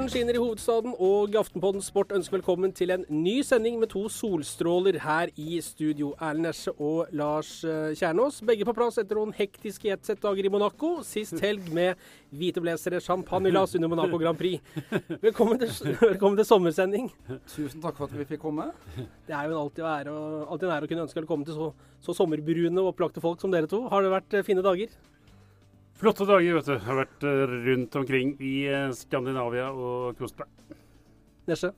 Solen skinner i hovedstaden, og Aftenpodden Sport ønsker velkommen til en ny sending med to solstråler her i studio. Erlend Nesje og Lars eh, Kjernås, begge på plass etter noen hektiske jetset-dager i Monaco. Sist helg med hvite blazere, champagnelas under Monaco Grand Prix. Velkommen til, velkommen til sommersending. Tusen takk for at vi fikk komme. Det er jo alltid, ære, alltid en ære å kunne ønske velkommen til så, så sommerbrune og opplagte folk som dere to. Har det vært eh, fine dager? Flotte dager, vet du. Jeg har vært uh, rundt omkring i uh, Skandinavia og kost meg. Nesje?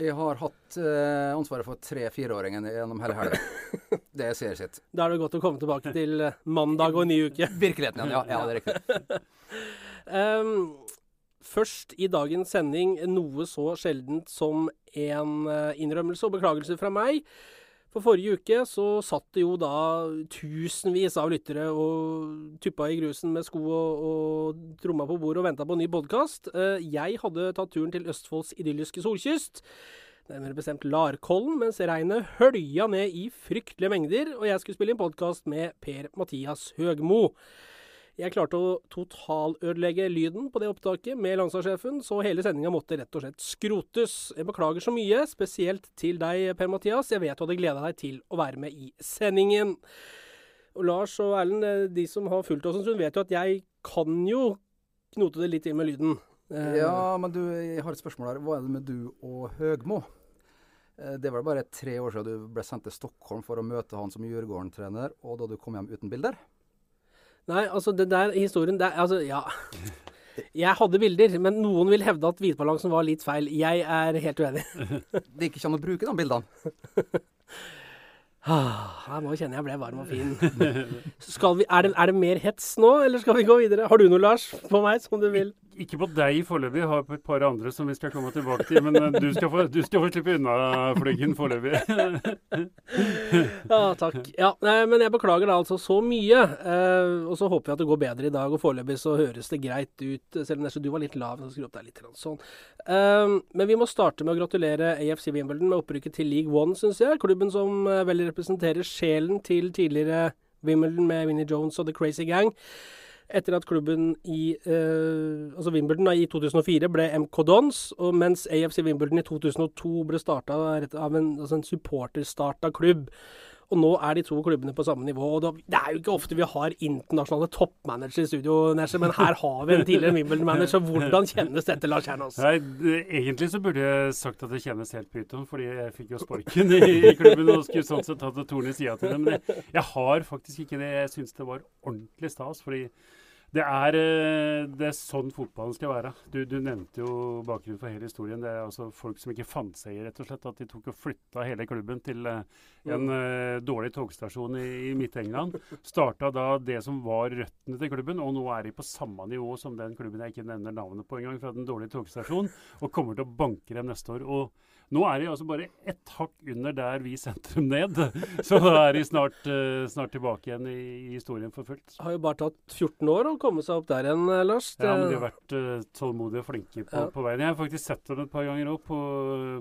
Jeg har hatt uh, ansvaret for tre-fireåringene gjennom hele helga. Det er sitt. Da er det godt å komme tilbake til mandag og en ny uke. Virkeligheten igjen, ja. ja. Det er riktig. um, først i dagens sending noe så sjeldent som en innrømmelse og beklagelse fra meg. For forrige uke så satt det jo da tusenvis av lyttere og tuppa i grusen med sko og, og tromma på bordet og venta på en ny podkast. Eh, jeg hadde tatt turen til Østfolds idylliske solkyst. Nærmere bestemt Larkollen, mens regnet hølja ned i fryktelige mengder, og jeg skulle spille inn podkast med Per-Mathias Høgmo. Jeg klarte å totalødelegge lyden på det opptaket med landslagssjefen, så hele sendinga måtte rett og slett skrotes. Jeg beklager så mye, spesielt til deg, Per-Mathias. Jeg vet du hadde gleda deg til å være med i sendingen. Og Lars og Erlend, eh, de som har fulgt oss en stund, vet jo at jeg kan jo knote det litt inn med lyden. Eh, ja, men du, jeg har et spørsmål her. Hva er det med du og Høgmo? Eh, det var bare tre år siden du ble sendt til Stockholm for å møte han som Djurgården-trener, og da du kom hjem uten bilder? Nei, altså, det der historien der Altså, ja. Jeg hadde bilder, men noen vil hevde at hvitbalansen var litt feil. Jeg er helt uenig. det gikk ikke an å bruke de bildene? Ah, nå kjenner jeg ble varm og fin. Vi, er, det, er, det, mer hets nå, eller skal vi gå videre? Har du noe, Lars, på meg som du vil? Ikke på deg foreløpig, har på et par andre som vi skal komme tilbake til. Men eh, du skal få, du skal få slippe unna flyggen foreløpig. ja, takk. Ja, men jeg beklager da altså så mye. Eh, og så håper jeg at det går bedre i dag. Og foreløpig så høres det greit ut, selv om du var litt lav. Så skru opp deg litt sånn. Eh, men vi må starte med å gratulere AFC Wimbledon med opprykket til League One, syns jeg. Klubben som eh, vel representerer sjelen til tidligere Wimbledon med Winnie Jones og The Crazy Gang. Etter at klubben i eh, altså Wimbledon i 2004 ble MK Dons, og mens AFC Wimbledon i 2002 ble starta av en, altså en supporterstarta klubb. Og nå er de to klubbene på samme nivå. og Det er jo ikke ofte vi har internasjonale toppmanagere i studio, Nesje, men her har vi en tidligere Wimbledon-manager. Hvordan kjennes dette, Lars Kjernås? Nei, Egentlig så burde jeg sagt at det kjennes helt pyton, fordi jeg fikk jo sparken i, i klubben og skulle sånn sett hatt torn i sida til det. Men jeg, jeg, har faktisk ikke det. Jeg syns det var ordentlig stas. fordi det er, eh, det er, sånn fotballen skal være. Du, du, nevnte jo bakgrunnen for hele historien. Det er altså folk som ikke fant seg i rett og slett at de tok og flytta hele klubben til en en uh, dårlig togstasjon i, i Midt-England. Starta da det som var røttene til klubben, og nå er de på samme nivå som den klubben jeg ikke nevner navnet på engang, fra den dårlige togstasjonen, og kommer til å banke dem neste år. og nå er de altså bare ett hakk under der vi sendte dem ned. Så da er de snart, uh, snart tilbake igjen i, i, historien for fullt. Har jo bare tatt 14 år å komme seg opp der igjen, eh, Lars. Det... Ja, men de har vært uh, tålmodige og flinke på, ja. på, veien. Jeg har faktisk sett dem et par ganger òg på,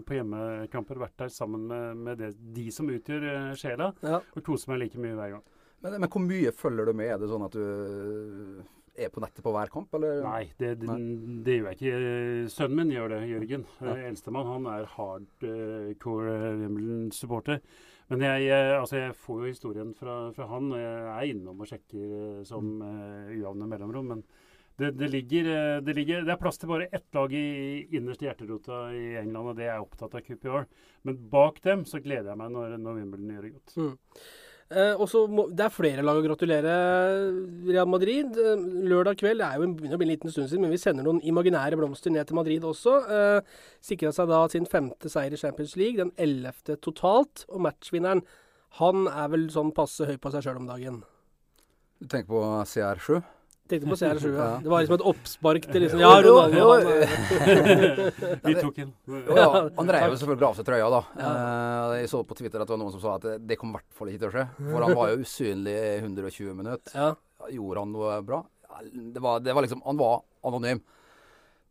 på, hjemmekamper. Vært der sammen med, med det, de som utgjør uh, sjela, ja. og koser meg like mye hver gang. Men, men, hvor mye følger du med? Er det sånn at du er på nettet på hver kamp, eller? Nei, det, det, det gjør jeg ikke. Sønnen min gjør det, Jørgen. Ja. Eldstemann. Han er hardcore uh, Wimbledon-supporter. Men jeg, jeg, altså jeg, får jo historien fra, fra, han, og jeg er innom og sjekker som som uh, ujevne mellomrom. Men det, det, ligger, det, ligger, det, er plass til bare ett lag i, innerste hjerterota i England, og det er opptatt av QPR. Men bak dem så gleder jeg meg når, når Wimbledon gjør det godt. Mm. Eh, må, Det er flere lag å gratulere Real Madrid. Eh, lørdag kveld det er jo begynner å bli en liten stund siden, men vi sender noen imaginære blomster ned til Madrid også. Eh, Sikra seg da sin femte seier i Champions League, den ellevte totalt. Og matchvinneren, han er vel sånn passe høy på seg sjøl om dagen. Du tenker på CR7? Tenkte på CR7, ja. Det var liksom et oppspark til liksom Ja, Ronaldo. Vi tok inn. Ja, han reiv selvfølgelig av seg trøya, da. Uh, jeg så på Twitter at det var noen som sa at det, kom i hvert fall ikke til å skje. For han var jo usynlig i 120 minutter. Ja. Gjorde han noe bra? Det var, det var liksom Han var anonym.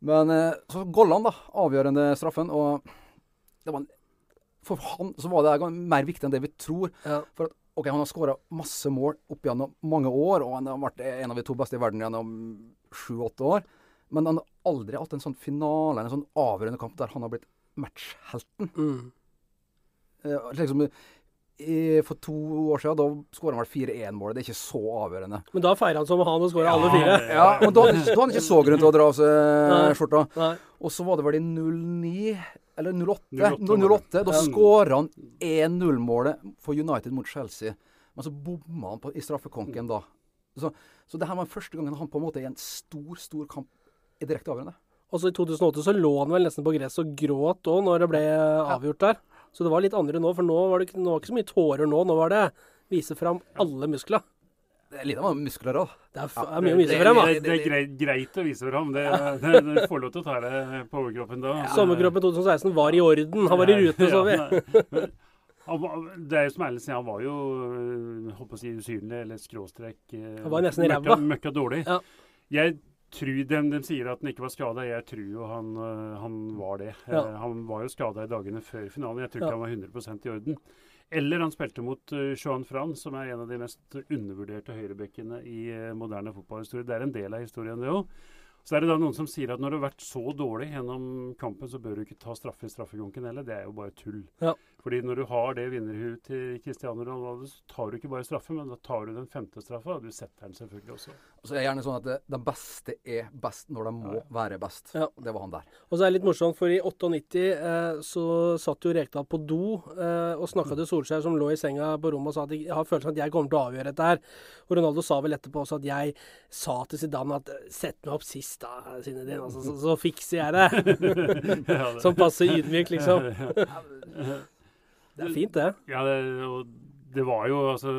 Men så så Golland, da. Avgjørende straffen. Og det var for han så var det mer viktig enn det vi tror. Ja. For at Ok, Han har skåra masse mål opp gjennom mange år, og han har vært en av de to beste i verden gjennom sju-åtte år. Men han har aldri hatt en sånn finale, en sånn avgjørende kamp der han har blitt matchhelten. Mm. Eh, liksom, i, for to år siden, da skåra han vel 4-1-målet. Det er ikke så avgjørende. Men da feirer han som han og skåra ja, alle fire? Ja, men da, da hadde han ikke så grunn til å dra av seg skjorta. Og så var det vel i 09 eller 08. 08, 08 da skåra han 1-0-målet for United mot Chelsea. Men så bomma han på, i straffekonken da. Så, så det her var første gangen han på en måte i en stor, stor kamp er direkte avgjørende. Og så I 2008 så lå han vel nesten på gress og gråt òg når det ble avgjort der. Så det var litt andre nå, for nå var det, nå var ikke så mye tårer nå. Nå var det vise fram alle muskler. Det er litt av muskler òg. Det er, er mye å vise frem, Det, Det, det, er greit, greit, å vise frem. Det, det, det får lov til å ta det på overkroppen da. Ja. Sommerkroppen 2016 var i orden. Han var i rute, så vi. det er jo som ærlig sier, han var jo håper på å si usynlig, eller skråstrek Han var nesten i ræva. Møkka, dårlig. Ja. Jeg tror, de, de, sier at han ikke var skada. Jeg tror jo han, eh, han var det. Ja. Uh, han var jo skada i dagene før finalen. Jeg tror ikke ja. han var 100% i orden. Eller han spilte mot uh, Joan Fran, som er en av de mest undervurderte høyrebekkene i uh, moderne fotballhistorie. Det er en del av historien, det òg. Så er det da noen som sier at når du har vært så dårlig gjennom kampen, så bør du ikke ta straffe i straffekonken heller. Det er jo bare tull. Ja. Fordi når du har det vinnerhuet til Cristiano Ronaldo, så tar du ikke bare straffe, men da tar du den femte straffa, og du setter den selvfølgelig også. Og så er det gjerne sånn at det, den beste er best når de må ja. være best. Ja. Det var han der. Og så er det litt morsomt, for i 98 eh, så satt jo Rekdal på do eh, og snakka til Solskjær, som lå i senga på rommet og sa at jeg har følelsen at jeg kommer til å avgjøre dette her. Og Ronaldo sa vel etterpå også at jeg sa til Zidane at sett meg opp sist, da, Zinedine. Altså, så, så, fikser jeg det. Sånn passe ydmyk, liksom. Det er fint, det. Ja, det, det var jo altså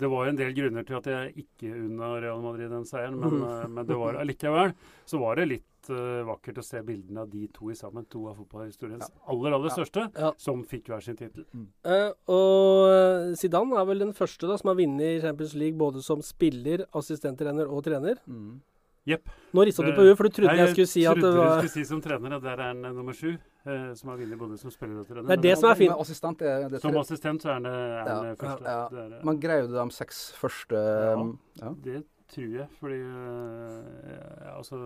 Det var en del grunner til at jeg ikke unna Real Madrid den seieren, men, mm. men det var allikevel så var det litt uh, vakkert å se bildene av de to i sammen. To av fotballhistoriens ja. aller, aller største, ja. som fikk hver sin tittel. Mm. Uh, og Zidane er vel den første da, som har vunnet Champions League både som spiller, assistenttrener og trener. Mm. Jepp. Nå rista du på huet, for du trodde jeg, jeg skulle si at det var Jeg trodde du skulle si som trener at der er han nummer sju, eh, som har vunnet både som spiller og trener. Det er det som er fint. Assistent er det som assistent så er han ja, første. Ja. Det er, Men greier du de seks første ja, ja, det tror jeg, fordi uh, altså,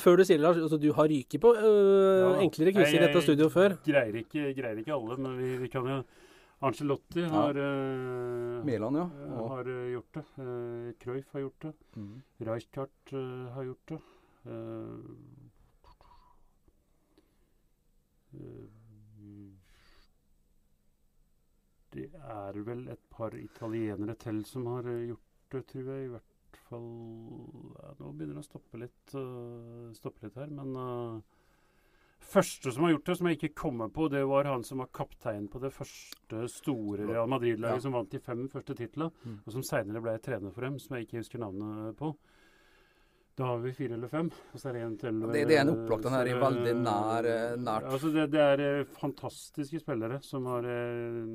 Før du sier det, Lars, altså, du har ryket på uh, enklere quizer i dette studioet før? Greier ikke, greier ikke alle, men vi, vi kan jo Angelotti har, uh, Milan, ja. Uh, har uh, gjort det. Uh, Cruyff har gjort det. Mm. Rijkaard har gjort det. det er vel et par italienere til som har gjort det, tror jeg. I hvert fall ja, Nå begynner det å stoppe litt, stoppe litt her, men første som har gjort det, som jeg ikke kommer på, det var han som var kaptein på det første store Real Madrid-laget, ja. som vant de fem første titlene, mm. og som seinere ble trener for dem, som jeg ikke husker navnet på. Da har vi fire eller fem. og så er Det en til. Det, det er en opplagt. Han er i veldig nær, eh, nært. Altså det, det, er eh, fantastiske spillere som har eh,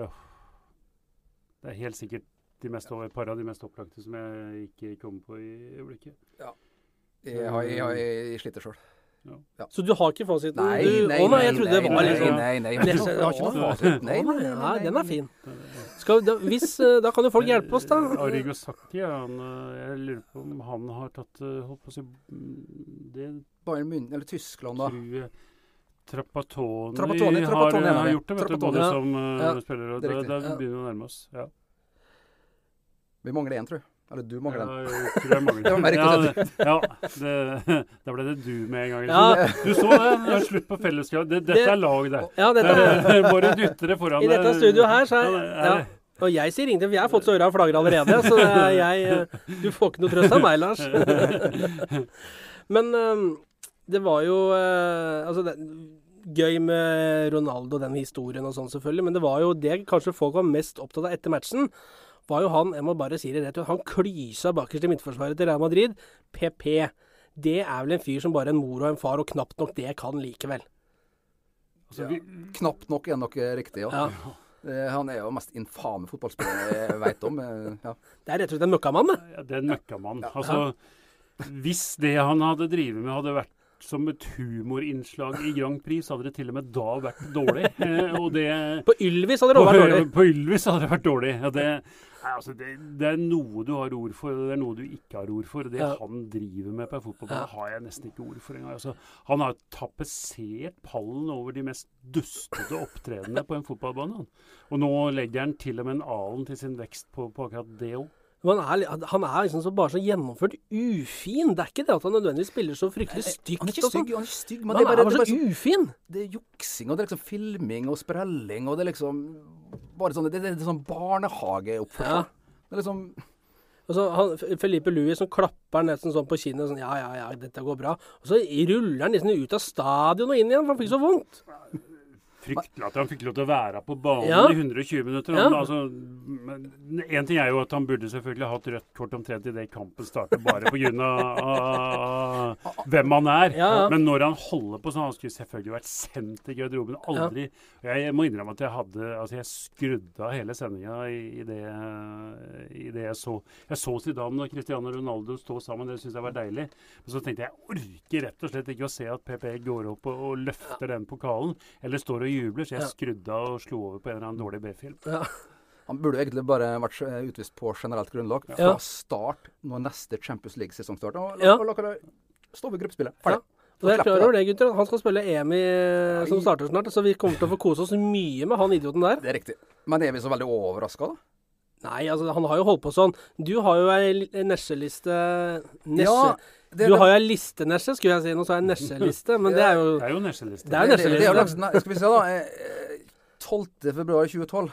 Ja. Det er helt sikkert de mest, et par av de mest opplagte som jeg ikke kommer på i øyeblikket. Ja. Jeg har, jeg har, jeg sliter sjøl. Ja. Ja. Så du har ikke fasiten? Nei, nei, nei, nei, jeg trodde det var litt sånn Nei, nei, nei, jeg har ikke noe fasit. Nei, den er fin. Skal, da, hvis, eh, da kan jo folk hjelpe oss, da. Arrigo Sacchi, han, eh, jeg lurer på om han har tatt eh, holdt på å si det Bayern München, eller Tyskland, da. Trappatoni, Trappatoni Trapattoni har, har, gjort det, vet du, både som uh, spiller og da begynner vi å nærme oss. Ja. Vi mangler én, tror jeg. Eller du mangler den. Ja, jeg tror jeg mangler den. ja, ja det, da ble det du med en gang. Ja. Du så det? Det er slutt på fellesskap. Det, dette er lag, det. Ja, dette er, bare dytter det foran I dette studioet her, så er, ja. Og jeg sier ingenting, for jeg har fått så øra flagrer allerede. Så jeg Du får ikke noe trøst av meg, Lars. Men um, det var jo uh, Altså, det, gøy med Ronaldo og den historien og sånn, selvfølgelig. Men det var jo det kanskje folk var mest opptatt av etter matchen var jo han, jeg må bare si det rett ut, han klysa bakerst i midtforsvaret til Real Madrid. PP. Det er vel en fyr som bare en mor og en far, og knapt nok det kan likevel. Altså, vi, knapt nok er nok riktig, ja. ja. Eh, han er jo mest infame fotballspiller jeg veit om. Eh, ja. Det er rett og slett en møkkamann, det. Ja, det er en møkkamann. Altså, hvis det han hadde drevet med, hadde vært som et humorinnslag i Grand Prix, så hadde det til og med da vært dårlig. Eh, det, på Ylvis hadde det også vært dårlig. På Ylvis hadde det vært dårlig. Ja, det, Nei, altså det, det, er noe du har ord for, og det er noe du ikke har ord for. Det ja. han driver med på en fotballbane, ja. har jeg nesten ikke ord for engang. Altså, han har tapetsert pallen over de mest dustete opptredenene på en fotballbane. Og nå legger han til og med en alen til sin vekst på, på akkurat det òg. Han er, han er liksom så bare så gjennomført ufin. Det er ikke det at han nødvendigvis spiller så fryktelig stygt. Han er ikke stygg, han er stygg, men, men han er, bare, er bare så, ufin. Det er juksing, og det er liksom filming og sprelling, og det er liksom bare sånn Det, det, det er sånn barnehageoppførsel. Ja. Det er liksom og så Felipe Louis som klapper nesten sånn på kinnet sånn Ja, ja, ja, dette går bra. Og så ruller han nesten ut av stadion og inn igjen, for han fikk så vondt fryktelig at han fikk lov til å være på banen ja. i 120 minutter. Ja. altså, en ting er jo at han burde selvfølgelig hatt rødt kort omtrent idet kampen starter, bare pga. Hvem han er. Ja, Men når han holder på sånn, han skulle selvfølgelig vært sendt til garderoben. Aldri. Jeg må innrømme at jeg hadde Altså, jeg skrudde av hele sendinga i, i, det, i, det, jeg så. Jeg så Zidane og Cristiano Ronaldo stå sammen, det syntes jeg var deilig. Men så tenkte jeg jeg orker rett og slett ikke å se at PP går opp og, og løfter den pokalen, eller står og jubler, så jeg skrudde av og slo over på en eller annen dårlig B-film. Ja. Han burde jo egentlig bare vært eh, utvist på generelt grunnlag fra ja. start når neste Champions League-sesong starter. Og, ja. og la dere stå ved gruppespillet. Ferdig. Ja. Og jeg er klar over det, gutter. Han skal spille EM i, som starter snart, så vi kommer til å få kose oss mye med han idioten der. Det er riktig. Men er vi så veldig overraska, da? Nei, altså han har jo holdt på sånn. Du har jo ei nesjeliste Nesje. Ja, det, du har jo ei liste, Nesje, skulle jeg si. Nå sa jeg nesjeliste, men det er jo Det er jo nesjeliste. Det er nesjeliste. Skal vi se, da. 12. Eh, februar 2012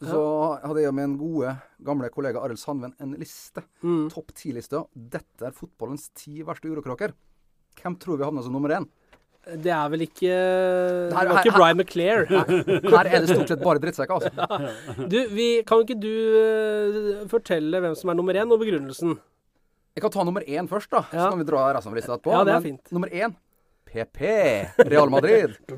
så hadde jeg med en gode, gamle kollega Arild Sandven en liste. Mm. Topp ti-liste. Dette er fotballens ti verste urokråker. Hvem tror vi havna som nummer én? Det er vel ikke Det var ikke Brian McClair. Her er det stort sett bare drittsekker, altså. Du, vi, kan ikke du uh, fortelle hvem som er nummer én, og begrunnelsen? Jeg kan ta nummer én først, da. Ja. Så kan vi dra resten av lista etterpå. Ja, det er fint. nummer én PP Real Madrid.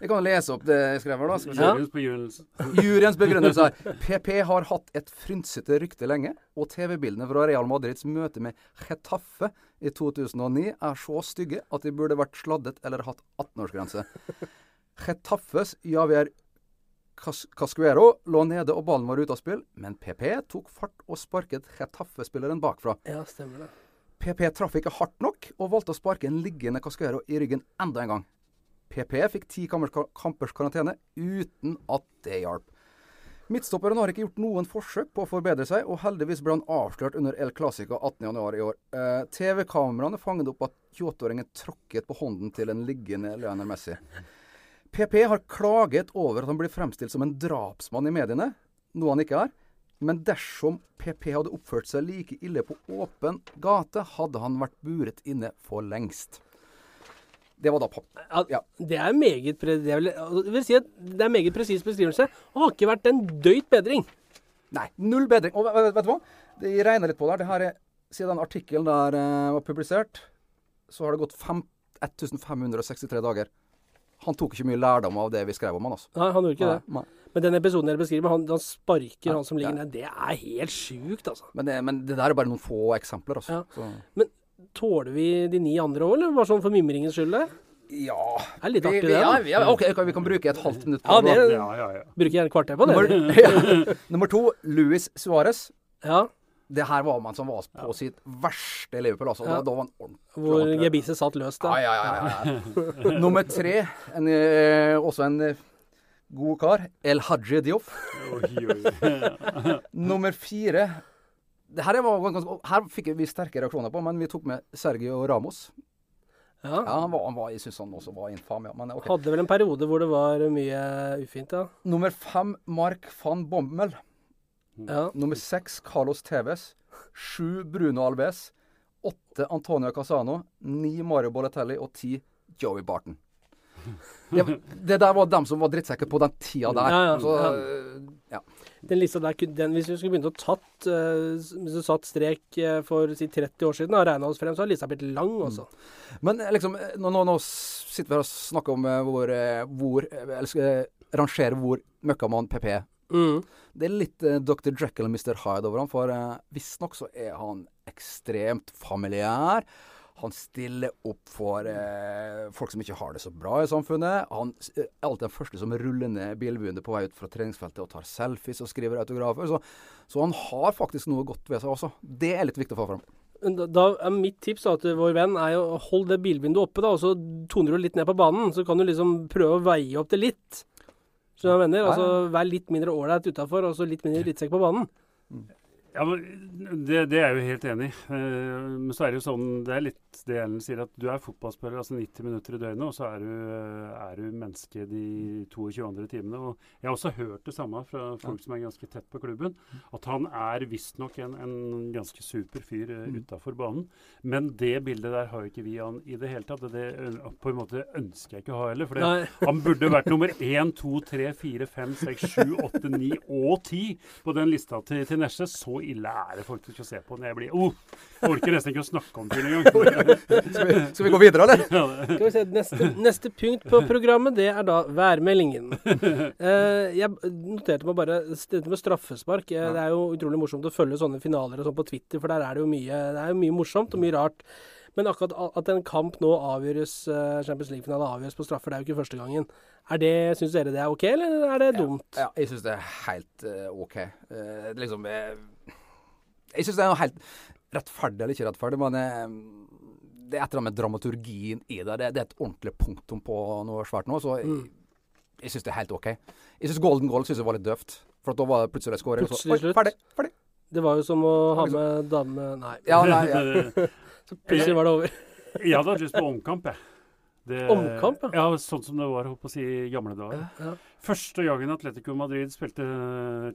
Jeg kan lese opp det jeg skrev her, da. Juryens begrunnelse. Juryens begrunnelse PP har hatt et frynsete rykte lenge, og TV-bildene fra Real Madrids møte med Chetaffe i 2009 er så stygge at de burde vært sladdet eller hatt 18-årsgrense. Chetaffes Javier Cascuero lå nede og ballen var ute av spill, men PP tok fart og sparket Getafe-spilleren bakfra. Ja, stemmer det. PP traff ikke hardt nok, og valgte å sparke en liggende Cascuero i ryggen enda en gang. PP fikk ti kampers karantene uten at det hjalp. Midtstopperen har ikke gjort noen forsøk på å forbedre seg, og heldigvis ble han avslørt under El Clásico 18.1 i år. Eh, TV-kameraene fanget opp at 28-åringen tråkket på hånden til en liggende Leander Messi. PP har klaget over at han blir fremstilt som en drapsmann i mediene, noe han ikke er. Men dersom PP hadde oppført seg like ille på åpen gate, hadde han vært buret inne for lengst. Det var da papp. Ja. Det er meget pre det vil, det vil si at det er meget presis beskrivelse. Og har ikke vært en døyt bedring. Nei, null bedring. Og vet, vet du hva? Jeg regner litt på. Det her er, Siden den artikkelen der uh, var publisert, så har det gått 5, 1563 dager. Han tok ikke mye lærdom av det vi skrev om han. altså. Nei, han gjorde ikke nei, det. Nei. Men den episoden dere beskriver, han, han sparker ja, han som ligger ja. ned, Det er helt sjukt, altså. Men det, men det, der er bare noen få eksempler, altså. Ja. Men tåler vi de ni andre òg, eller bare sånn for mimringens skyld? Ja Det er litt artig, det. Ja, ja, OK, vi kan bruke et halvt minutt på det. Ja, ja, ja. Bruker gjerne et kvarter på det. Nummer, nummer to, Luis Suárez. Ja. Det her var man som var på sitt verste Liverpool. Altså. Da, da var en ordentlig Hvor gebisset satt løst, da. Ja, ja, ja, Nummer tre, en, eh, også en eh, God kar. El Haji Dioff. Nummer fire her, ganske, her, fikk vi sterke reaksjoner på, men vi tok med Sergio Ramos. Ja. ja han var, han var, jeg syns han også var infam. Ja, men, okay. Hadde vel en periode hvor det var mye ufint, ja. Nummer fem Mark van Bommel. Ja. Nummer seks Carlos Tevez. Sju Bruno Alves. Åtte Antonio Casano. Ni Mario Bolletelli og ti Joey Barton. Det, det, der var dem som var drittsekker på den tida der. Ja, ja, Så, ja. Den lista der, den, Hvis vi skulle begynt å tatt uh, Hvis du satt strek uh, for si 30 år siden og regna oss frem, så har lista blitt lang. Også. Mm. Men liksom, nå, nå, nå, sitter vi her og snakker om uh, hvor, hvor Eller skal rangere hvor møkkamann PP. Mm. Det er litt Dr. Jekyll og Mr. Hyde over ham, for uh, visstnok så er han ekstremt familiær. Han stiller opp for eh, folk som ikke har det så bra i samfunnet. Han er alltid den første som ruller ned bilbuene på vei ut fra treningsfeltet og tar selfies og skriver autografer. Så, så han har faktisk noe godt ved seg også. Det er litt viktig å få fram. Da er Mitt tips da, til vår venn er å holde det bilvinduet oppe, da, og så toner du litt ned på banen. Så kan du liksom prøve å veie opp det litt. Så jeg mener, altså Vær litt mindre ålreit utafor, og så litt mindre drittsekk på banen. Mm. Ja, men det, det, er jeg jo helt enig i. Uh, men så er det jo sånn Det er litt det Ellen sier, at du er fotballspiller altså 90 minutter i døgnet, og så er du, er du menneske de 22 andre timene. Og jeg har også hørt det samme fra folk som er ganske tett på klubben, at han er visstnok en, en ganske super fyr uh, utafor banen. Men det bildet der har jo ikke vi han i det hele tatt. Det, det på en måte ønsker jeg ikke å ha heller. For det, han burde vært nummer 1, 2, 3, 4, 5, 6, 7, 8, 9 og 10 på den lista til, til Nesje. Så ille er det faktisk å se på når jeg blir oh, Jeg orker nesten ikke å snakke om det engang. skal, skal vi gå videre, eller? Skal vi se, neste, neste, punkt på programmet, det er da værmeldingen. Uh, jeg noterte meg bare dette med straffespark. Uh, det er jo utrolig morsomt å følge sånne finaler og sånn på Twitter, for der er det jo mye, det er jo mye morsomt og mye rart. Men akkurat at en kamp nå avgjøres, uh, Champions League-finale avgjøres på straffer, det er jo ikke første gangen. Er det, Syns dere det er OK, eller er det dumt? Ja, ja jeg syns det er helt uh, OK. Uh, liksom Jeg syns det er noe helt rettferdig eller ikke rettferdig, men det er et eller annet med dramaturgien i det. Det, det er et ordentlig punktum på noe svært nå. Så jeg, mm. jeg syns det er helt OK. Jeg syns golden goal synes jeg var litt døvt. For da var det plutselig scoring. Plutselig slutt. Ferdig. ferdig. Det var jo som å ha med dame Nei. Ja, nei, ja. Så plutselig var det over. jeg hadde hatt lyst på omkamp, jeg. Det, omkamp, ja. ja. Sånn som det var å si, i gamle dager. Ja, Første gangen Atletico Madrid spilte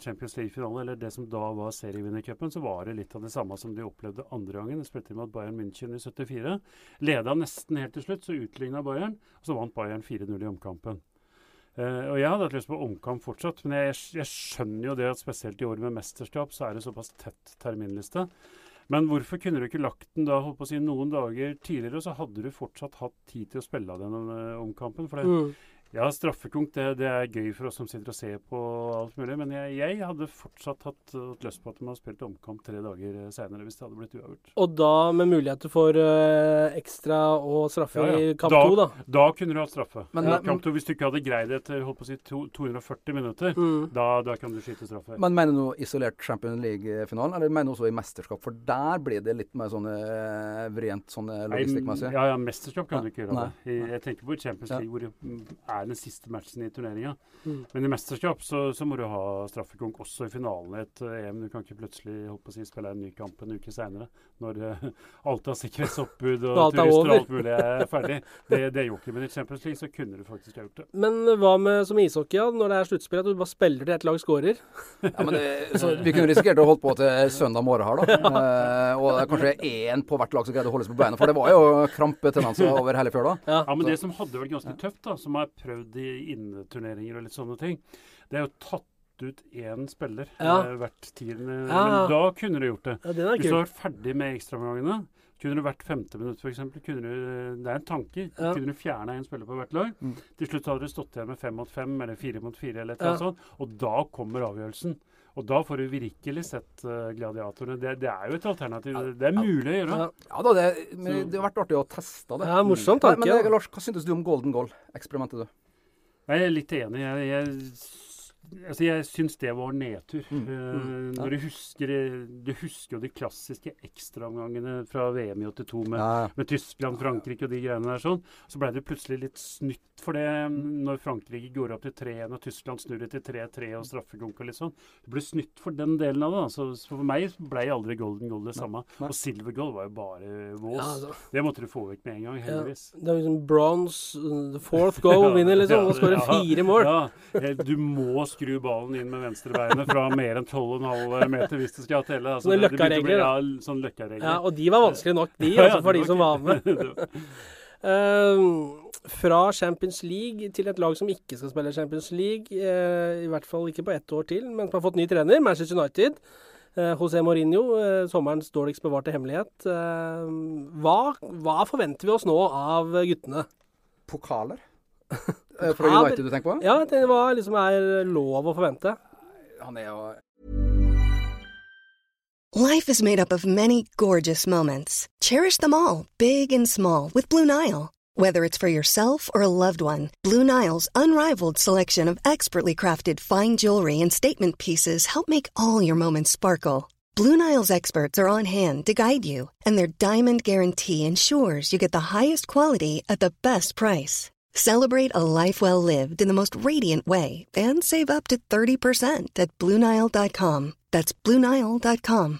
Champions League-finale, eller det som da var serievinnercupen, så var det litt av det samme som de opplevde andre gangen. De spilte mot Bayern München i 74. Leda nesten helt til slutt, så utligna Bayern. Og så vant Bayern 4-0 i omkampen. Uh, og Jeg hadde hatt lyst på omkamp fortsatt, men jeg, jeg, skjønner jo det at spesielt i år med mesterskap, så er det såpass tett terminliste. Men hvorfor kunne du ikke lagt den da holdt på å si, noen dager tidligere, så hadde du fortsatt hatt tid til å spille av den uh, omkampen? For det, mm. Ja, straffekonk det, det, er gøy for oss som sitter og ser på alt mulig. Men jeg, jeg hadde fortsatt hatt, hatt, lyst på at man hadde spilt omkamp tre dager senere hvis det hadde blitt uavgjort. Og da med muligheter for uh, ekstra og straffe ja, ja. i kamp to, da? Da kunne du hatt straffe. Men, ja, kamp to, hvis du ikke hadde greid det etter holdt på å si, to, 240 minutter, mm. da, da, kan du skyte straffe. Men mener du isolert Champions League-finalen, eller mener du også i mesterskap? For der blir det litt mer sånn uh, vrient sånn logistikkmessig? Ja, ja, mesterskap kan du ikke gjøre. det. Jeg, jeg tenker på Champions League, hvor det er den siste matchen i turneringa. Mm. Men i mesterskap så, så, må du ha straffekonk også i finalen i et eh, EM. Du kan ikke plutselig holdt på å si, spille en ny kamp en uke seinere når uh, alt av sikkerhetsoppbud og, turister og alt mulig er ferdig. Det, det gjorde ikke, men i Champions League så kunne du faktisk ha gjort det. Men hva med som ishockey, ja, når det er sluttspill, at du bare spiller til ett lag scorer? ja, men det, vi kunne risikert å holde på til søndag morgen her, da. Uh, og det er kanskje én på hvert lag som greide å holde seg på beina. For det var jo krampetendenser over hele fjøla. Ja. ja, men det som hadde vært ganske tøft, da, som har prøvd i inneturneringer og litt sånne ting, det er jo tatt ut én spiller ja. eh, hvert tiende ja. Men da kunne du gjort det. Ja, det Hvis du var ferdig med ekstraomgangene, kunne du hvert femte minutt f.eks. Det er en tanke. Ja. Kunne du fjerna én spiller på hvert lag. Mm. Til slutt hadde du stått igjen med fem mot fem eller fire mot fire, eller et eller annet sånt. Og da kommer avgjørelsen. Og da får du virkelig sett uh, gladiatorene. Det, det, er jo et alternativ. Ja, det er mulig å gjøre. Ja, da, det, men det har vært artig å teste det. Ja, morsomt tanke. Men, men Lars, hva syntes du om golden goal-eksperimentet, du? Jeg er litt enig. Jeg, jeg Altså, jeg syns det var nedtur. Mm. Mm. når du husker Du husker jo de klassiske ekstraomgangene fra VM i 82 med, ja. med, Tyskland, Frankrike og de greiene der sånn. Så ble det plutselig litt snytt for det når Frankrike går opp til 3-1 og Tyskland snurrer til 3-3 og straffekonk og litt sånn. Det ble snytt for den delen av det. Så for meg ble aldri golden goal det samme. Nei. Og silver goal var jo bare vås. Ja, altså. Det måtte du få vekk med en gang, heldigvis. Ja, det er liksom bronze, the fourth goal vinner, liksom. Og skårer fire mål. Eh, du må skru ballen inn med venstrebeinet fra mer enn 12,5 meter hvis det skal telle. Altså, sånne løkkaregler. Ja, sånn løkkaregler. Ja, og de var vanskelig nok, de, altså, for de som var med. uh, fra Champions League til et lag som ikke skal spille Champions League, uh, i hvert fall ikke på ett år til, men som har fått ny trener, Manchester United. Uh, José Mourinho, uh, sommerens dårligst bevarte hemmelighet. Hva, hva, forventer vi oss nå av guttene? Pokaler? Eh, fra United du tenker på? Ja, det var liksom er lov å forvente. Han er jo Life is made up of many gorgeous moments. Cherish them all, big and small, with Blue Nile. Whether it's for yourself or a loved one, Blue Nile's unrivaled selection of expertly crafted fine jewelry and statement pieces help make all your moments sparkle. Blue Nile's experts are on hand to guide you, and their diamond guarantee ensures you get the highest quality at the best price. Celebrate a life well lived in the most radiant way and save up to 30% at BlueNile.com. That's BlueNile.com.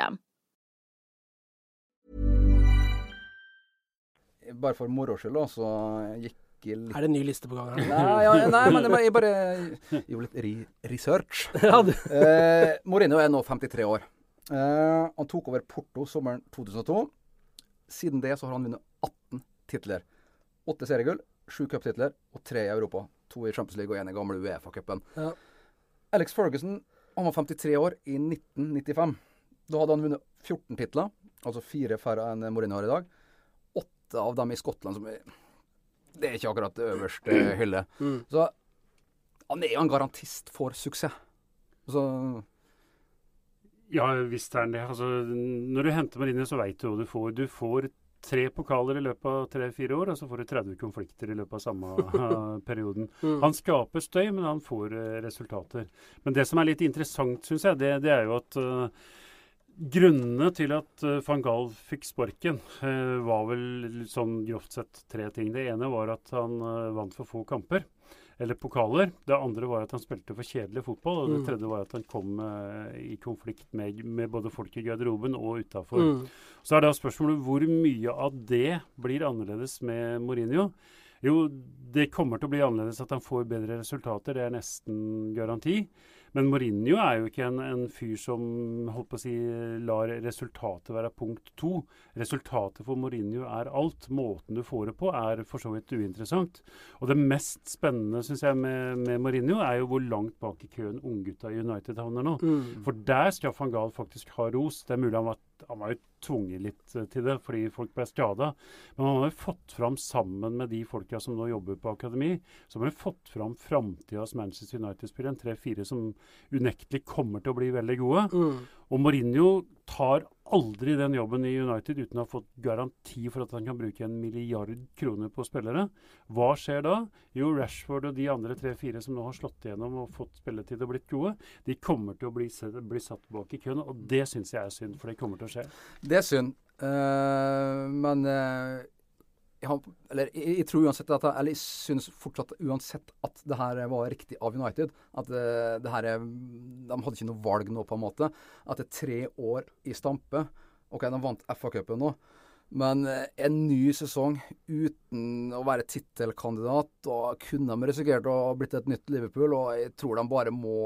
Bare for moro skyld, så gikk Er det en ny liste på gang? Nei, ja, nei men jeg bare gjorde litt re research. Eh, Mourinho er nå 53 år. Eh, han tok over Porto sommeren 2002. Siden det så har han vunnet 18 titler. Åtte seriegull, sju cuptitler og tre i Europa. To i Champions League og én i gamle Uefa-cupen. Ja. Alex Ferguson han var 53 år i 1995. Da hadde han vunnet 14 titler, altså fire færre enn Mourinho har i dag. Av dem i Skottland, som er Det er ikke akkurat det øverste hylle. Mm. Så han er jo en garantist for suksess. Så Ja, visst er han det. Altså, når du henter Marine, så veit du hva du får. Du får tre pokaler i løpet av tre-fire år, og så får du 30 konflikter i løpet av samme perioden. Mm. Han skaper støy, men han får uh, resultater. Men det som er litt interessant, syns jeg, det, det er jo at uh, Grunnene til at uh, van Gaal fikk sparken, uh, var vel sånn grovt sett tre ting. Det ene var at han uh, vant for få kamper, eller pokaler. Det andre var at han spilte for kjedelig fotball. Og det Mm. tredje var at han kom i konflikt med, med både folk i garderoben og utafor. Mm. Så er da spørsmålet hvor mye av det blir annerledes med Mourinho. Jo, det kommer til å bli annerledes at han får bedre resultater, det er nesten garanti. Men Mourinho er jo ikke en, en fyr som holdt på å si, lar resultatet være punkt to. Resultatet for Mourinho er alt. Måten du får det på, er for så vidt uinteressant. Og det mest spennende synes jeg, med, med Mourinho er jo hvor langt bak i køen unggutta i United havner nå. Mm. For der skal Gahl faktisk ha ros. Det er mulig han var, han var jo tvunget litt eh, til det fordi folk ble skada. Men han har jo fått fram, sammen med de folka som nå jobber på akademi, så har han fått fram framtidas Manchester United-spillere. En tre-fire som unektelig kommer til å bli veldig gode. Mm. Og Mourinho tar aldri den jobben i United uten å ha fått garanti for at han kan bruke en milliard kroner på spillere. Hva skjer da? Jo, Rashford og de andre tre-fire som nå har slått igjennom og fått spilletid og blitt gode, de kommer til å bli, bli satt bak i køen. Og det syns jeg er synd, for det kommer til å skje. Det er synd. Uh, men uh, jeg, eller, jeg, jeg, tror uansett at Eller jeg syns fortsatt uansett at det her var riktig av United. At eh, det her er De hadde ikke noe valg nå, på en måte. At det er tre år i stampe. OK, de vant FA-cupen nå. Men eh, en ny sesong uten å være tittelkandidat, og kunne de risikert å ha blitt et nytt Liverpool. Og jeg tror de bare må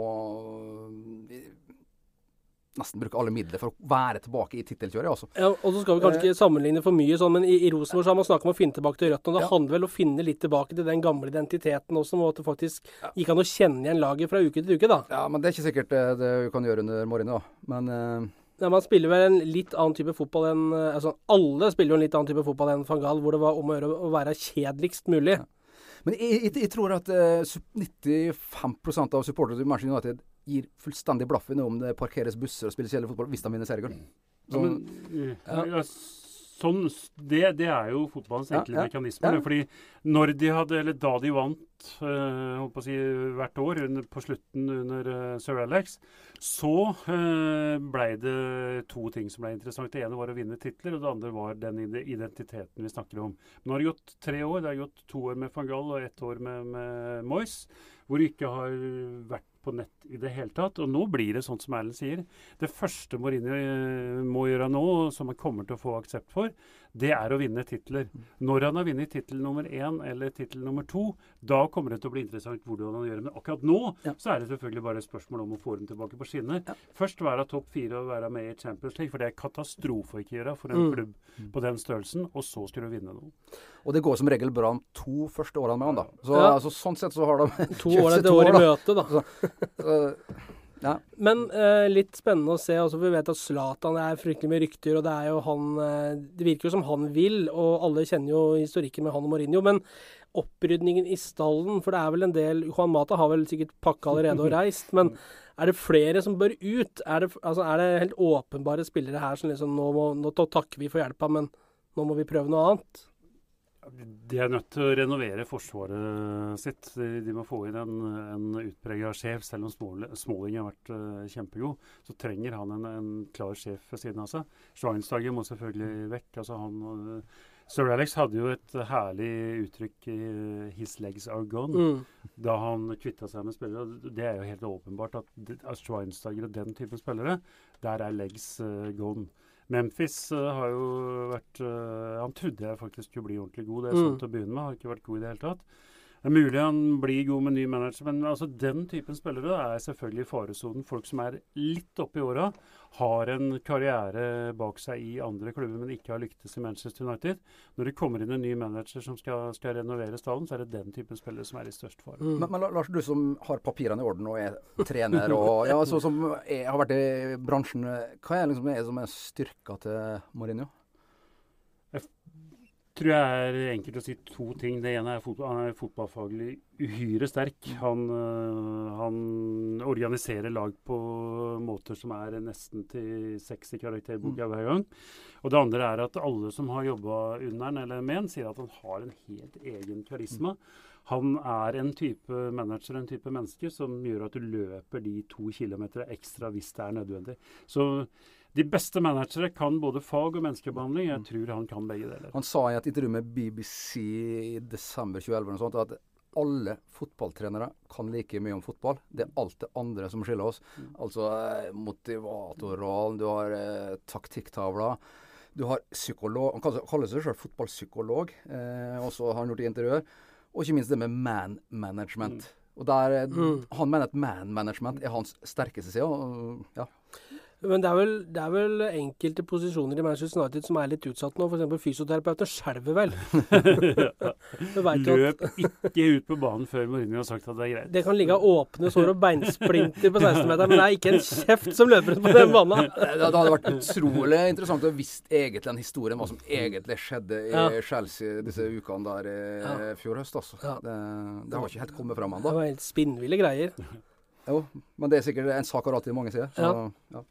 nesten bruke alle midler for å være tilbake i tittelkjøret. Altså. Ja, og så skal vi kanskje ikke sammenligne for mye, sånn, men i, i Rosenborg har man snakket om å finne tilbake til røttene. Det ja. handler vel om å finne litt tilbake til den gamle identiteten også, og at det faktisk ja. gikk an å kjenne igjen laget fra uke til uke. da. Ja, men det er ikke sikkert det, det vi kan gjøre under Mourinho. Men uh... ja, Man spiller vel en litt annen type fotball enn eh, altså Alle spiller jo en litt annen type fotball enn van Gaal, hvor det var om å gjøre å være kjedeligst mulig. Ja. Men jeg, jeg, jeg, tror at uh, 95% av supporterne til Manchester United gir fullstendig blaffen om det parkeres busser og spilles kjedelig fotball hvis de vinner seriegull. Så, ja, ja, sånn, det, det, er jo fotballens enkle ja, mekanisme. Fordi når de hadde, eller da de vant øh, holdt på å si, hvert år under, på slutten under uh, sir Alex, så øh, blei det to ting som ble interessant. Det ene var å vinne titler, og det andre var den identiteten vi snakker om. Nå har det gått tre år. Det har gått to år med van Gall og ett år med, med Moyes, hvor det ikke har vært på nett i det hele tatt. Og nå blir det sånn som Erlend sier. Det første Mourinho eh, må gjøre nå, som han kommer til å få aksept for, det er å vinne titler. Når han har vunnet tittel nummer én eller tittel nummer to, da kommer det til å bli interessant hvordan han gjør det. Men akkurat nå ja. så er det selvfølgelig bare et spørsmål om å få dem tilbake på skinner. Ja. Først være topp fire og være med i Champions League, for det er katastrofe å ikke gjøre for en mm. klubb på den størrelsen. Og så skulle du vinne noe. Og det går som regel bra om to første årene med han, da. Så, ja. altså, sånn sett så har de To år etter år i møte, da. Så, så, ja. Men uh, litt spennende å se. Altså, vi vet at Zlatan er fryktelig med rykter, og det er jo han uh, Det virker jo som han vil, og alle kjenner jo historikken med han og Mourinho. Men opprydningen i stallen, for det er vel en del Juan Mata har vel sikkert pakka allerede og reist, men er det flere som bør ut? Er det, altså, er det helt åpenbare spillere her som liksom nå, må, nå takker vi for hjelpa, men nå må vi prøve noe annet? De er nødt til å renovere forsvaret sitt. De, må få inn en, en utprega sjef. Selv om Småling har vært uh, kjempegod, så trenger han en, en, klar sjef ved siden av seg. Schweinsteiger må selvfølgelig vekk. Altså han, uh, Sir Alex hadde jo et herlig uttrykk i uh, 'his legs are gone' mm. da han kvitta seg med spillere. Det er jo helt åpenbart at, at Schweinsteiger og den typen spillere, der er legs gone. Memphis uh, har jo vært uh, Han trodde jeg faktisk skulle bli ordentlig god. Det er sånn til å begynne med. Har ikke vært god i det hele tatt. Det er mulig han blir god med ny manager, men altså den typen spillere er selvfølgelig i faresonen. Folk som er litt oppe i åra, har en karriere bak seg i andre klubber, men ikke har lyktes i Manchester United. Når det kommer inn en ny manager som skal, skal renovere stallen, så er det den typen spillere som er i størst fare. Mm. Men, men, Lars, du som har papirene i orden og er trener, og ja, så, som er, har vært i bransjen, hva er liksom, er som er styrka til Mourinho? Tror jeg er enkelt å si to ting. Det ene er fotball, han er fotballfaglig uhyre sterk. Han, øh, han, organiserer lag på måter som er nesten til seks i karakterboka mm. hver gang. Og det andre er at alle som har jobba under han eller med han, sier at han har en helt egen karisma. Han er en type manager, en type menneske, som gjør at du løper de to kilometer ekstra hvis det er nødvendig. Så de beste managere kan både fag og menneskebehandling. Jeg tror han kan begge deler. Han sa i et intervju med BBC i desember 2011 sånt, at alle fotballtrenere kan like mye om fotball. Det er alt det andre som skiller oss. Mm. Altså motivatorrollen, du har eh, taktikktavla. Du har psykolog Han kaller seg selv fotballpsykolog, eh, også har han gjort i intervjuer. Og ikke minst det med man management. Mm. Og der, eh, mm. Han mener at man management er hans sterkeste side. Ja. Men det er, vel, det er, vel, enkelte posisjoner i Manchester United som er litt utsatt nå. F.eks. fysioterapeuten skjelver vel. Løp ikke ut på banen før Mourinho har sagt at det er greit. Det kan ligge åpne sår og beinsplinter på 16-meteren, men det er ikke en kjeft som løper ut på den banen. det hadde vært utrolig interessant å visst egentlig en historie hva som egentlig skjedde i ja. Chelsea disse ukene der i ja. fjor høst. Altså. Ja. Det, det, har ikke helt kommet fram ennå. Det var helt spinnville greier. Jo, men det er sikkert en sak har alltid mange sider. Så, ja.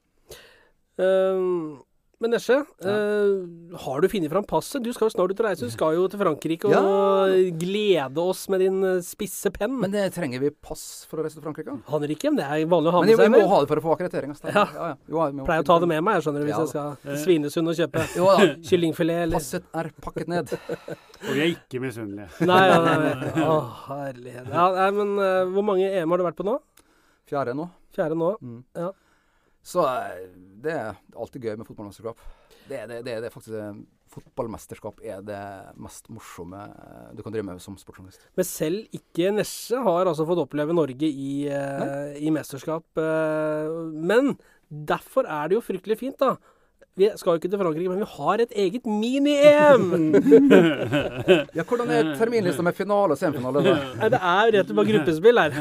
Uh, men Nesje, ja. uh, har du funnet fram passet? Du skal jo snart ut og reise. Du skal jo til Frankrike ja. og glede oss med din eh, spisse penn. Men det trenger vi pass for å reise til Frankrike? Aner ikke, men det er vanlig å ha med seg. Men vi må ha det for å få akkreditering. Ja. Ja, ja. Pleier å ta det med meg, jeg skjønner du, hvis jeg skal til Svinesund og kjøpe kyllingfilet eller Passet er pakket ned. og vi er ikke misunnelige. nei, ja, nei. Å, herlighet. Ja, nei, men uh, hvor mange EM har du vært på nå? Fjerde nå. Fjerde nå, mm. ja. Så eh, det er alltid gøy med fotballmesterskap. Det, det, det, det er faktisk eh, Fotballmesterskap er det mest morsomme eh, du kan drive med som sportsjournalist. Men selv ikke Nesje har altså fått oppleve Norge i, uh, i mesterskap. Men derfor er det jo fryktelig fint, da. Vi skal jo ikke til Frankrike, men vi har et eget mini-EM! ja, hvordan er terminlista med finale og semifinale? Det er jo rett og slett gruppespill her.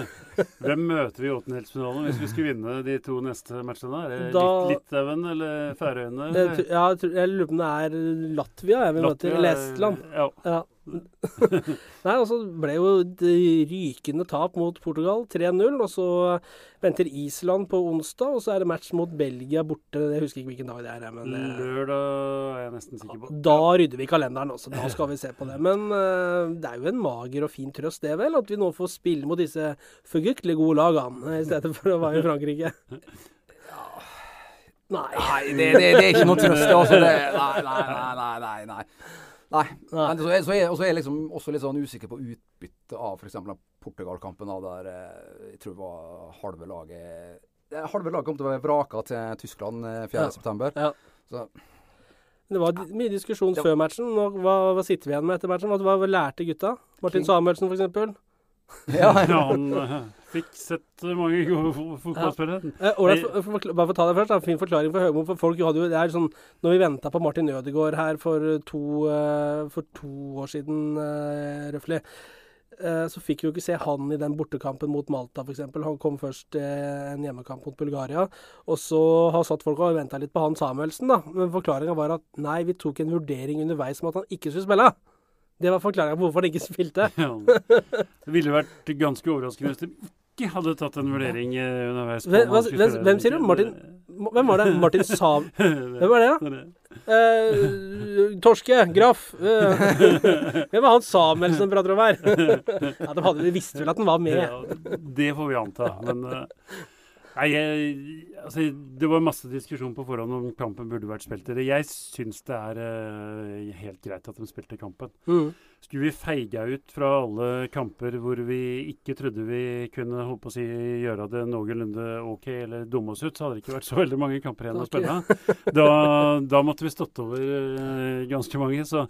Hvem møter vi i åttendedelsfinalen hvis vi skulle vinne de to neste matchene? Er det da, Litauen eller Færøyene? Ja, jeg lurer på om det er Latvia jeg vil møte, eller Estland. Ja. ja. Nei, altså ble jo et rykende tap mot Portugal, 3-0. Og så venter Island på onsdag, og så er det match mot Belgia borte. Jeg husker ikke hvilken dag det er. Men, Lørdag er jeg nesten sikker på. Da rydder vi kalenderen også. Da skal vi se på det. Men uh, det er jo en mager og fin trøst, det vel, at vi nå får spille mot disse forgyktelig gode lagene, i stedet for å være i Frankrike. Nei. nei det, det, det, er ikke noe trøst. Altså. Det, nei, nei, nei, nei, nei. Nei. Men så er, så er, så er jeg liksom også litt sånn usikker på utbyttet av f.eks. Portugal-kampen, der eh, jeg tror det var halve laget Halve laget kom til å være vraka til Tyskland 4.9. Eh, ja. ja. Det var mye diskusjon før matchen. Hva, hva, sitter vi igjen med etter matchen? Hva, hva lærte gutta? Martin Samuelsen, f.eks. Ja, han uh, fikk sett mange gode fotballspillere. Ja. Eh, bare for å ta det først, da, fin forklaring for Høgmo. For folk hadde jo, det er sånn, når vi venta på Martin Ødegaard her for to, uh, for to år siden, uh, røftlig, så fikk vi jo ikke se han i den bortekampen mot Malta, f.eks. Han kom først en hjemmekamp mot Bulgaria. Og så har satt folk og venta litt på han Samuelsen, da. Men forklaringa var at nei, vi tok en vurdering underveis om at han ikke skulle spille. Det var forklaringa på hvorfor han ikke spilte. Ja. Det ville vært ganske overraskende hvis de ikke hadde tatt en vurdering eh, underveis. Hvem, hvem, hvem, sier du? Martin Hvem var det? Martin Sav... Hvem var det? da? Eh, torske. Graff. Eh, hvem var han Samuelsen prater om her? ja, de, hadde, de visste vel at han var med. Ja, det får vi anta. Men uh, Nei, jeg, altså, Det var masse diskusjon på forhånd om kampen burde vært spilt. Jeg syns det er helt greit at de spilte kampen. Mm. Skulle vi feiga ut fra alle kamper hvor vi ikke trodde vi kunne holdt på å si, gjøre det noenlunde OK eller dumme oss ut, så hadde det ikke vært så veldig mange kamper igjen å spille. Da, da, måtte vi stått over uh, ganske mange. Så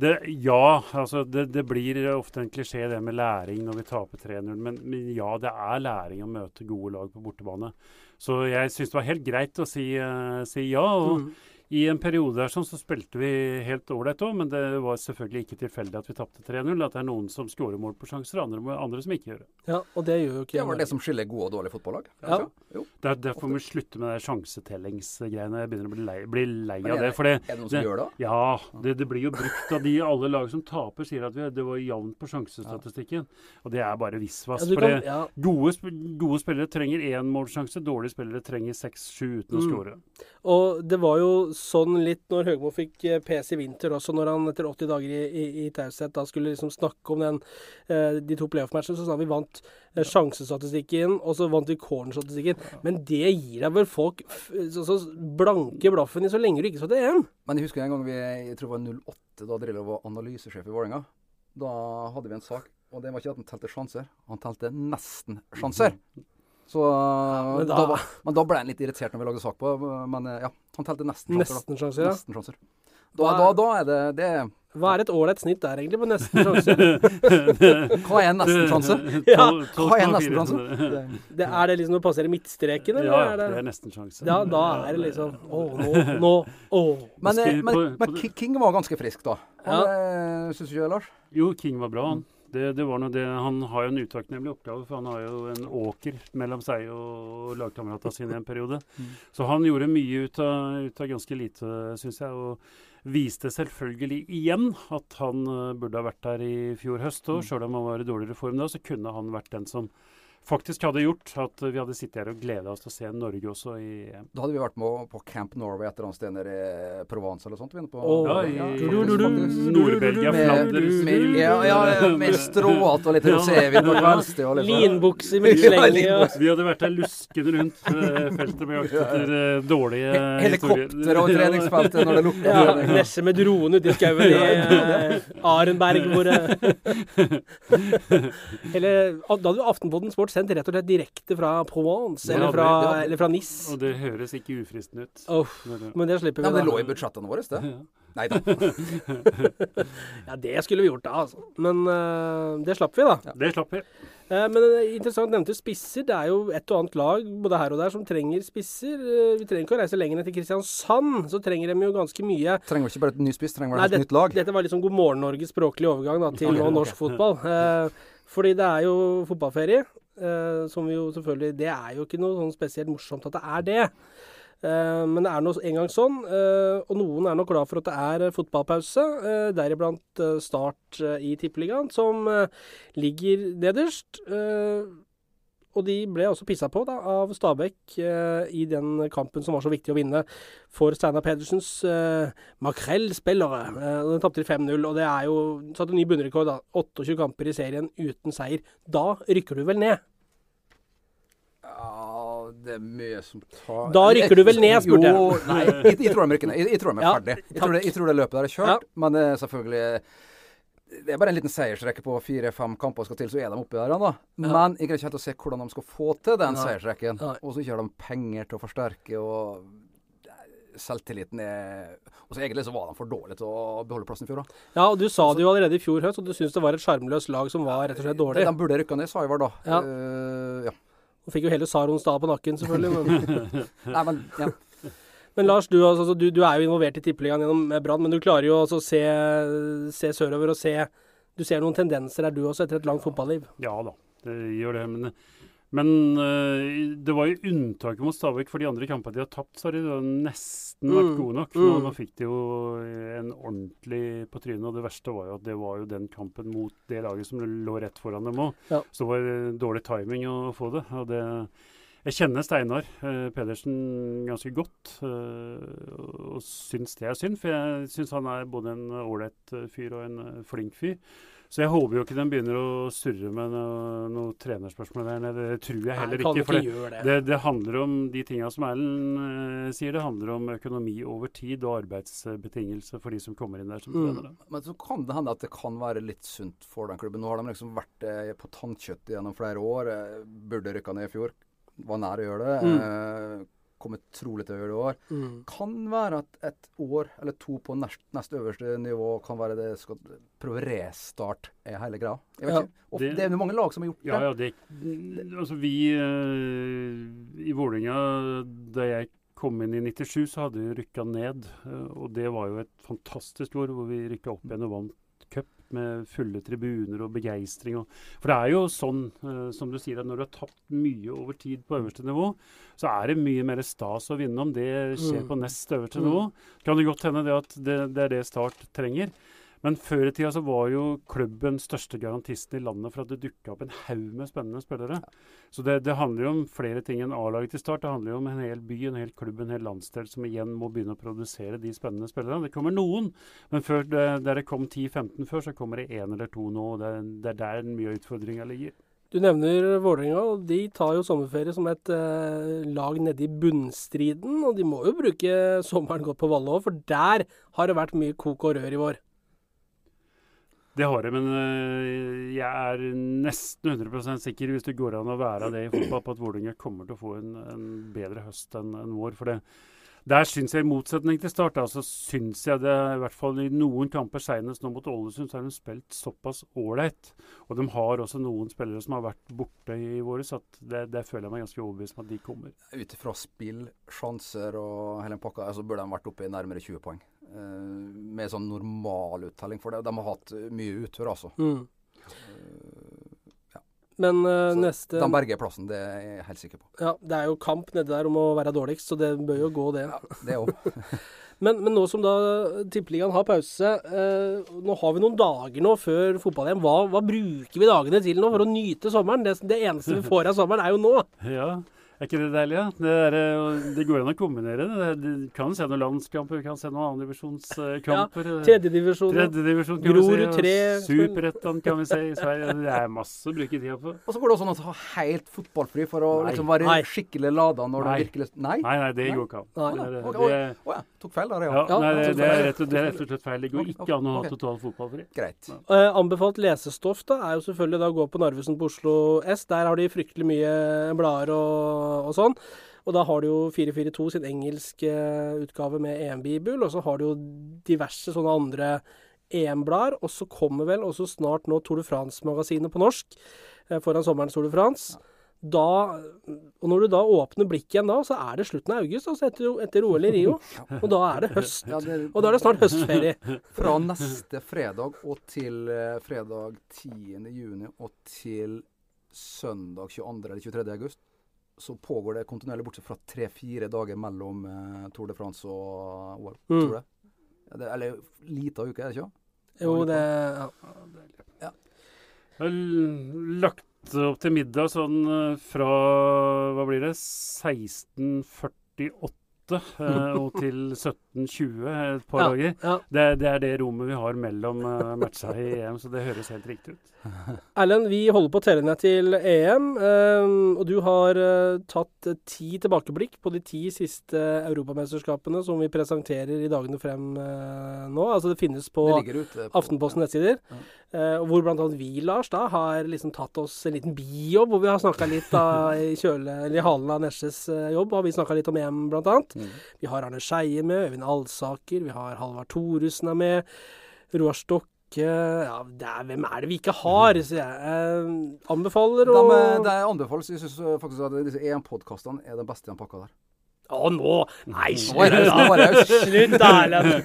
det, ja altså det, det, blir ofte en klisjé det med læring når vi taper 3-0. Men, men, ja, det er læring å møte gode lag på bortebane. Så jeg syns det var helt greit å si, uh, si ja. og mm. I en periode der sånn, så spilte vi helt ålreit òg, men det var selvfølgelig ikke tilfeldig at vi tapte 3-0. At det er noen som skårer mål på sjanser, og andre, andre, som ikke gjør det. Ja, og Det gjør jo ikke Det var det som skiller gode og dårlige fotballag. Ja. er derfor vi slutter med de sjansetellingsgreiene. Jeg begynner å bli lei, bli lei av det. Det, er det noen som det, gjør det? Ja, det, det, blir jo brukt av de alle lag som taper, sier at vi, det var jevnt på sjansestatistikken. Og det er bare visvas. Ja, ja. gode, gode, spillere trenger én målsjanse, dårlige spillere trenger seks-sju uten å mm. skåre. Og det var jo sånn litt når Høgmo fikk PC PS i vinter også, når han etter 80 dager i, i, i taushet da skulle liksom snakke om den, eh, de to playoff-matchene, så sa han vi vant eh, sjansestatistikken, og så vant vi cornerstatistikken. Men det gir deg vel folk så, så blanke blaffen i så lenge du ikke så til EM? Men jeg husker en gang vi jeg tror det var 08, da Drillo var analysesjef i Vålerenga. Da hadde vi en sak, og det var ikke at han telte sjanser, han telte nesten sjanser. Mm. Så, ja, men, da, da, men, da, ble han litt irritert når vi lagde sak på Men ja, han telte nesten sjanser. Nesten sjanser, ja. Nesten sjanser. Da, da, da, er det, det Hva er et ålreit snitt der, egentlig, på nesten sjanser? Hva er nesten sjanse? Ja. Hva er nesten sjanse? Det, er det liksom å passere midtstreken, eller? Ja, det, det er nesten sjanse. Ja, da er det liksom Å, nå, nå, å. Men, eh, men, men, King var ganske frisk, da. Han, ja. Eh, Syns du ikke det, Lars? Jo, King var bra, han. Det, det, var noe det, Han har jo en utakknemlig oppgave, for han har jo en åker mellom seg og lagkameratene sine i en periode. Mm. Så han gjorde mye ut av, ut av ganske lite, syns jeg. Og viste selvfølgelig igjen at han uh, burde ha vært der i fjor høst òg. Mm. Sjøl om han var i dårligere form da, så kunne han vært den som faktisk hadde gjort at vi hadde sittet her og gleda oss til å se Norge også i EM. Da hadde vi vært med på Camp Norway et eller annet sted nede i Provence eller sånt. På, oh, ja, Nord-Belgia, Flanders Ja, ja, med stråhatt og litt rosévin på kveldstid. Linbukse med sleng. Vi hadde vært der luskende rundt uh, feltet med jakt etter dårlige Helikopter og treningsfeltet når det lukter. Ja, Nesse med drone ute i skauen i Arenberg, hvor Eller da hadde du Aftenposten Sport sendt rett og slett direkte fra Provence eller, fra, eller fra Nis. Og det høres ikke ufristende ut. Oh, men det slipper vi. Ja, men det lå i budsjettene våre, det. Ja. Nei da. ja, det skulle vi gjort da, altså. Men uh, det slapp vi, da. Ja, det slapp vi. Uh, men uh, interessant nevnte spisser. Det er jo et og annet lag både her og der som trenger spisser. vi trenger ikke å reise lenger enn til Kristiansand, så trenger de jo ganske mye. Trenger vi ikke bare et ny spiss, trenger vi et nytt lag. Dette var liksom God morgen Norges språklige overgang da, til okay, norsk fotball. fordi det er jo fotballferie. Uh, som jo selvfølgelig Det er jo ikke noe sånn spesielt morsomt at det er det. Uh, men det er nå engang sånn, uh, og noen er nok glad for at det er fotballpause. Deriblant Start i Tippeligaen, som ligger nederst. Og de ble også pissa på da, av Stabæk i den kampen som var så viktig å vinne for Steinar Pedersens makrellspillere. den tapte de 5-0, og det er jo satt en ny bunnrekord. da, 28 kamper i serien uten seier. Da rykker du vel ned? det er mye som tar Da rykker du vel ned, spurte jeg. Jo, nei, jeg, jeg, tror de rykker ned. Jeg, jeg tror de er ja, ferdig. Jeg jeg tror, det, løpet der er kjørt. Ja. Men er selvfølgelig Det er bare en liten seiersrekke på fire-fem kamper skal til, så er de oppi der. Da. Men jeg greier ikke helt å se hvordan de skal få til den seiersrekken. Og så ikke har de penger til å forsterke. og selvtilliten er Og så Egentlig så var de for dårlige til å beholde plassen i fjor. da. Ja, og du sa det jo allerede i fjor høst, og du syntes det var et sjarmløst lag som var rett og slett dårlig. De, de burde rykka ned, sa Ivar da. Ja. Uh, ja. Og fikk jo hele Saron Stad på nakken, selvfølgelig. Men, Nei, men, ja. Men Lars, du, altså, du, du, er jo involvert i Tippeligaen gjennom Brann, men du klarer jo å se, se, sørover og se Du ser noen tendenser der du også, etter et langt fotballiv? Ja da, det gjør det. Men men uh, det var jo unntaket mot Stabæk. For de andre kampene de har tapt, så har de nesten vært mm. gode nok. Nå, mm. nå, fikk de jo en ordentlig på trynet. Og det verste var jo at det var jo den kampen mot det laget som lå rett foran dem òg. Ja. Så det var dårlig timing å få det. Og det jeg kjenner Steinar eh, Pedersen ganske godt, eh, og syns det er synd. For jeg syns han er både en ålreit fyr og en flink fyr. Så jeg håper jo ikke den begynner å surre med noe, noe trenerspørsmål der nede. Det tror jeg heller Nei, ikke. For det, det. Det, det, handler om de tinga som Erlend eh, sier. Det handler om økonomi over tid og arbeidsbetingelser for de som kommer inn der som mm. Men så kan det hende at det kan være litt sunt for den klubben. Nå har de liksom vært eh, på tannkjøttet gjennom flere år. Eh, burde rykka ned i fjor. Var nær å gjøre det. Mm. Eh, kommer trolig til å gjøre det i år. Mm. Kan være at et år eller to på nest, nest øverste nivå kan være det skal prøve å restarte hele greia. Ja, det, det, er jo mange lag som har gjort ja, det. Ja, det, altså vi uh, i Vålerenga, da jeg kom inn i 97, så hadde vi rykka ned. Uh, og det var jo et fantastisk år hvor vi rykka opp igjen og vant med fulle tribuner og begeistring. For det er jo sånn, uh, som du sier, at når du har tapt mye over tid på øverste nivå, så er det mye mer stas å vinne om det skjer mm. på nest øverste mm. nivå. Kan det godt hende det at det, det er det Start trenger. Men før i tida så var jo klubben største garantisten i landet for at det dukka opp en haug med spennende spillere. Så det, det, handler jo om flere ting enn A-laget til start. Det handler jo om en hel by, en hel klubb, en hel landsdel som igjen må begynne å produsere de spennende spillerne. Det kommer noen, men før det, der det kom 10-15 før, så kommer det én eller to nå. det, det er der mye av utfordringa ligger. Du nevner Vålerenga, og de tar jo sommerferie som et eh, lag nede i bunnstriden. Og de må jo bruke sommeren godt på Valle òg, for der har det vært mye kok og rør i vår. Det har jeg, men øh, jeg er nesten 100% sikker, hvis det går an å være det i fotball, på at Vålerenga kommer til å få en, en bedre høst enn en vår. For det, der syns jeg, i motsetning til Start, så syns jeg det i hvert fall i noen kamper senest nå mot Ålesund, så har de spilt såpass ålreit. Og de har også noen spillere som har vært borte i våre, at det, det føler jeg meg ganske overbevist om at de kommer. Ut ifra spill, sjanser og hele pakka, så burde de vært oppe i nærmere 20 poeng. Eh, med sånn normal uttelling for det. De har hatt mye utur, altså. Mm. Men uh, neste De berger plassen, det er jeg helt sikker på. Ja, Det er jo kamp nedi der om å være dårligst, så det bør jo gå, det. Ja, det også. Men, men, nå som da Tippeligaen har pause, uh, nå har vi noen dager nå før fotball-EM. Hva, hva, bruker vi dagene til nå for å nyte sommeren? Det, det eneste vi får av sommeren, er jo nå. Ja, er ikke det deilig? Ja? Det, er, eh, det går an å kombinere det. Du kan se noen landskamper, vi kan se noen annendivisjonskamper. Ja, Tredjedivisjon. Tredjedivisjon Grorud 3. Superettan kan vi se i Sverige. Det er masse å bruke tida på. Og så går det også an å ha helt fotballfri for å liksom være nei. skikkelig lada når nei. det virkelig Nei? Nei, nei det går ikke an. Det, tok feil der, ja. ja nei, det, det, er rett, det, er rett, og slett feil. Det går ikke an å ha totalt fotballfri. Greit. Uh, anbefalt lesestoff da, er jo selvfølgelig da å gå på Narvesen på Oslo S. Der har de fryktelig mye blader og, og sånn. Og da har du jo 442 sin engelske utgave med EM-bibel, og så har du jo diverse sånne andre EM-blader. Og så kommer vel også snart nå Tour de France-magasinet på norsk eh, foran sommerens Tour de France. Da, og når du da åpner blikket igjen da, så er det slutten av august, altså etter, etter OL i Rio. Og da er det høst. Og da er det snart høstferie. Fra neste fredag og til eh, fredag 10. juni og til søndag 22. eller 23. august så pågår det kontinuerlig, bortsett fra tre-fire dager mellom eh, Tour de France og OL. Mm. Tror du Ja, det, eller lita uke, er det ikke? Jo, det ja. ja. Jeg har lagt opp til middag sånn eh, fra hva blir det 1648 eh, og til 17.20 et par ja, dager. Ja. Det, det, er det rommet vi har mellom uh, matcha i EM, så det høres helt riktig ut. Erlend, vi holder på å telle ned til EM, um, og du har uh, tatt uh, ti tilbakeblikk på de ti siste europamesterskapene som vi presenterer i dagene frem uh, nå. Altså det finnes på, det på Aftenposten nettsider. Ja. hvor bl.a. vi, Lars, da har liksom tatt oss en liten bijobb, hvor vi har snakka litt da, i, kjøle, eller i halen av Nesjes jobb. har vi snakka litt om EM, bl.a. Mm. Vi har Arne Skeie med, Øyvind Alsaker, vi har Halvard Thoresen er med. Roar Stokk ja, er, Hvem er det vi ikke har? Så jeg eh, anbefaler å de, Det anbefales. Jeg syns faktisk at disse EM-podkastene er den beste i den pakka der. Å, nå! Nei, slutt, da! Slutt, Erlend!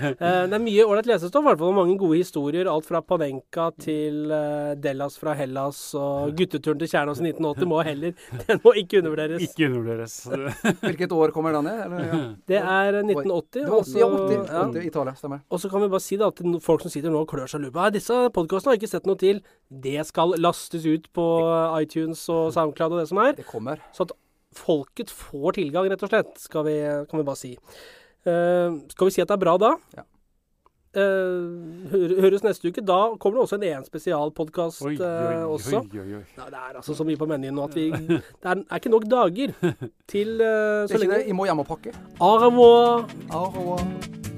Eh, det er mye ålreit lesestoff, i hvert fall mange gode historier. Alt fra Panenka til uh, Dellas fra Hellas og gutteturen til Kjernås i 1980 må heller Den må ikke undervurderes. Ikke undervurderes. Hvilket år kommer den i? Ja. Det er 1980. Også, ja, 80, 80 Italia, stemmer. Og så kan vi bare si da, til folk som sitter nå og klør seg lupa Disse podkastene har ikke sett noe til. Det skal lastes ut på iTunes og SoundCloud og det som er. Det kommer. Så at folket får tilgang, rett og slett, skal vi, kan vi bare si. Uh, skal vi si at det er bra da? Ja. Uh, høres neste uke. Da kommer det også en EN spesialpodkast uh, også. Oi, oi, oi. Nei, det er altså så mye på menyen nå at vi Det er, er ikke nok dager til uh, så lenge. Jeg må hjem og pakke. Au revoir. Au revoir.